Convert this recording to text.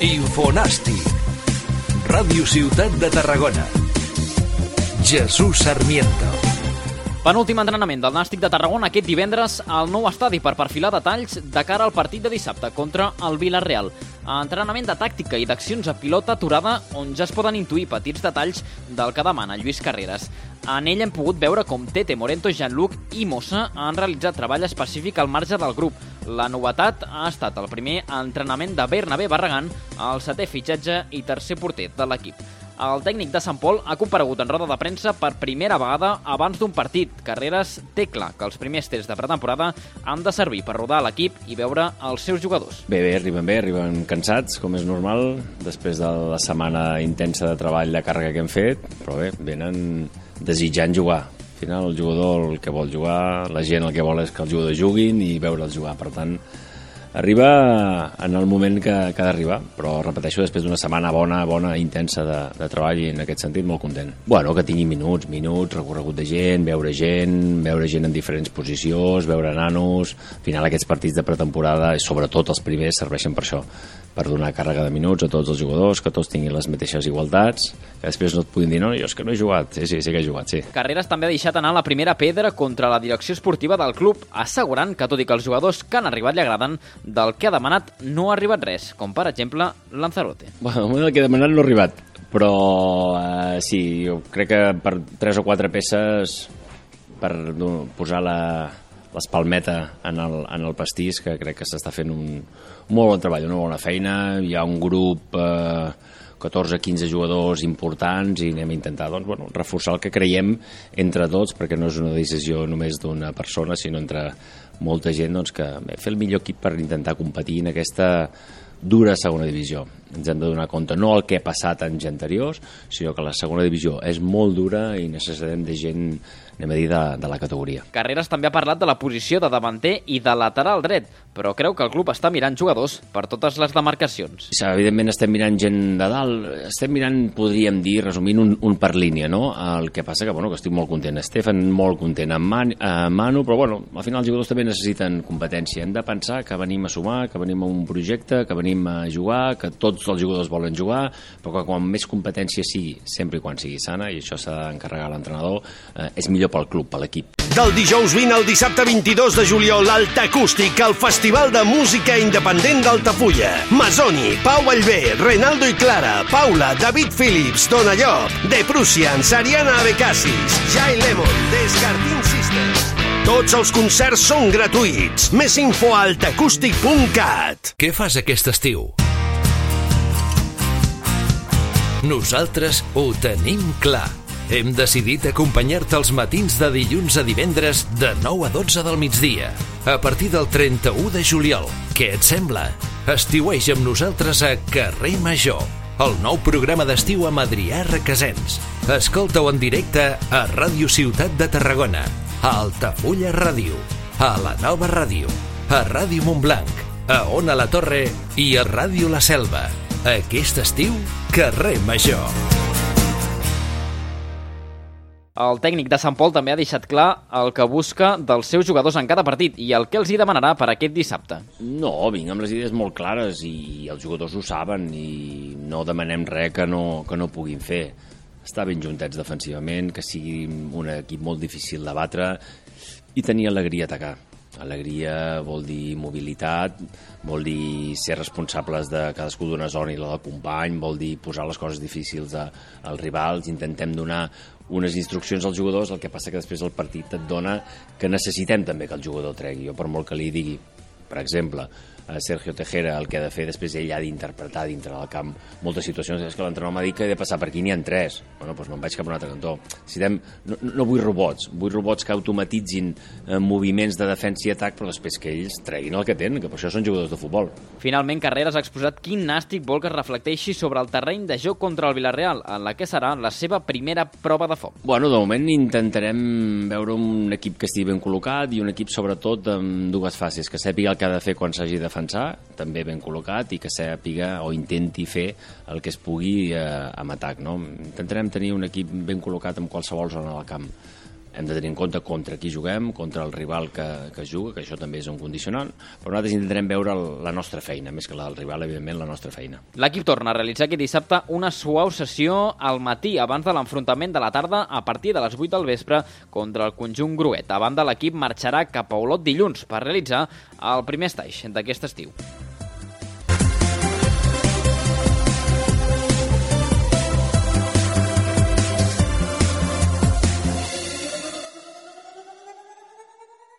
Infonàstic. Ràdio Ciutat de Tarragona. Jesús Sarmiento. Penúltim entrenament del Nàstic de Tarragona aquest divendres al nou estadi per perfilar detalls de cara al partit de dissabte contra el Villarreal. Entrenament de tàctica i d'accions a pilota aturada on ja es poden intuir petits detalls del que demana Lluís Carreras. En ell hem pogut veure com Tete, Morento, Jean-Luc i Mossa han realitzat treball específic al marge del grup. La novetat ha estat el primer entrenament de Bernabé Barragán, el setè fitxatge i tercer porter de l'equip. El tècnic de Sant Pol ha comparegut en roda de premsa per primera vegada abans d'un partit. Carreras té clar que els primers tests de pretemporada han de servir per rodar l'equip i veure els seus jugadors. Bé, bé, arriben bé, arriben cansats, com és normal, després de la setmana intensa de treball de càrrega que hem fet, però bé, venen desitjant jugar. Al final el jugador el que vol jugar, la gent el que vol és que els jugadors juguin i veure'ls jugar. Per tant, arriba en el moment que, que ha d'arribar, però repeteixo, després d'una setmana bona, bona, intensa de, de treball i en aquest sentit molt content. Bueno, que tingui minuts, minuts, recorregut de gent, veure gent, veure gent en diferents posicions, veure nanos... Al final aquests partits de pretemporada, i sobretot els primers, serveixen per això, per donar càrrega de minuts a tots els jugadors, que tots tinguin les mateixes igualtats, que després no et puguin dir, no, jo és que no he jugat. Sí, sí, sí que he jugat, sí. Carreras també ha deixat anar la primera pedra contra la direcció esportiva del club, assegurant que tot i que els jugadors que han arribat li agraden, del que ha demanat no ha arribat res, com per exemple Lanzarote. Bueno, el del que he demanat no ha arribat, però eh, sí, jo crec que per tres o quatre peces per no, posar la, l'espalmeta en el, en el pastís, que crec que s'està fent un, molt bon treball, una bona feina, hi ha un grup... Eh, 14-15 jugadors importants i anem a intentar doncs, bueno, reforçar el que creiem entre tots, perquè no és una decisió només d'una persona, sinó entre molta gent doncs, que bé, fer el millor equip per intentar competir en aquesta dura segona divisió. Ens hem de donar compte no el que ha passat anys anteriors, sinó que la segona divisió és molt dura i necessitem de gent anem a dir, de, de la categoria. Carreras també ha parlat de la posició de davanter i de lateral dret, però creu que el club està mirant jugadors per totes les demarcacions. Sí, evidentment estem mirant gent de dalt, estem mirant, podríem dir, resumint, un, un per línia, no? El que passa que, bueno, que estic molt content. Estefan molt content amb Man, eh, Manu, però bueno, al final els jugadors també necessiten competència. Hem de pensar que venim a sumar, que venim a un projecte, que venim a jugar, que tots els jugadors volen jugar, però que quan més competència sigui, sempre i quan sigui sana, i això s'ha d'encarregar l'entrenador, eh, és millor pel club, per l'equip. Del dijous 20 al dissabte 22 de juliol, Alta Acústic, el Festival de Música Independent d'Altafulla. Masoni, Pau Allvé, Renaldo i Clara, Paula, David Phillips, Dona Llop, De Prussians, Ariana Abecassis, Jai Lemon, Descartin Sisters. Tots els concerts són gratuïts. Més info a altacústic.cat. Què fas aquest estiu? Nosaltres ho tenim clar. Hem decidit acompanyar-te els matins de dilluns a divendres de 9 a 12 del migdia, a partir del 31 de juliol. Què et sembla? Estiueix amb nosaltres a Carrer Major, el nou programa d'estiu amb Adrià Requesens. Escolta-ho en directe a Ràdio Ciutat de Tarragona, a Altafulla Ràdio, a la Nova Ràdio, a Ràdio Montblanc, a Ona la Torre i a Ràdio La Selva. Aquest estiu, Carrer Major. El tècnic de Sant Pol també ha deixat clar el que busca dels seus jugadors en cada partit i el que els hi demanarà per aquest dissabte. No, vinc amb les idees molt clares i els jugadors ho saben i no demanem res que no, que no puguin fer. Estar ben juntets defensivament, que sigui un equip molt difícil de batre i tenir alegria a atacar. Alegria vol dir mobilitat, vol dir ser responsables de cadascú d'una zona i la del company, vol dir posar les coses difícils a, als rivals, intentem donar unes instruccions als jugadors, el que passa que després el partit et dona que necessitem també que el jugador tregui. Jo per molt que li digui, per exemple, Sergio Tejera el que ha de fer després ell ha d'interpretar dintre del camp moltes situacions. És que l'entrenador m'ha dit que he de passar per aquí n'hi ha tres. Bueno, doncs me'n vaig cap a un altre cantó. Necessitem, no, no vull robots vull robots que automatitzin eh, moviments de defensa i atac però després que ells treguin el que tenen que per això són jugadors de futbol. Finalment Carreras ha exposat quin nàstic vol que es reflecteixi sobre el terreny de joc contra el Villarreal en la que serà la seva primera prova de foc. Bueno, de moment intentarem veure un equip que estigui ben col·locat i un equip sobretot amb dues fases, que sàpiga el que ha de fer quan s'hagi de defensar, també ben col·locat, i que sàpiga o intenti fer el que es pugui eh, amb atac. No? Intentarem tenir un equip ben col·locat en qualsevol zona del camp hem de tenir en compte contra qui juguem, contra el rival que, que juga, que això també és un condicionant, però nosaltres intentarem veure el, la nostra feina, més que la del rival, evidentment, la nostra feina. L'equip torna a realitzar aquest dissabte una suau sessió al matí abans de l'enfrontament de la tarda a partir de les 8 del vespre contra el conjunt Gruet. A banda, l'equip marxarà cap a Olot dilluns per realitzar el primer estaix d'aquest estiu.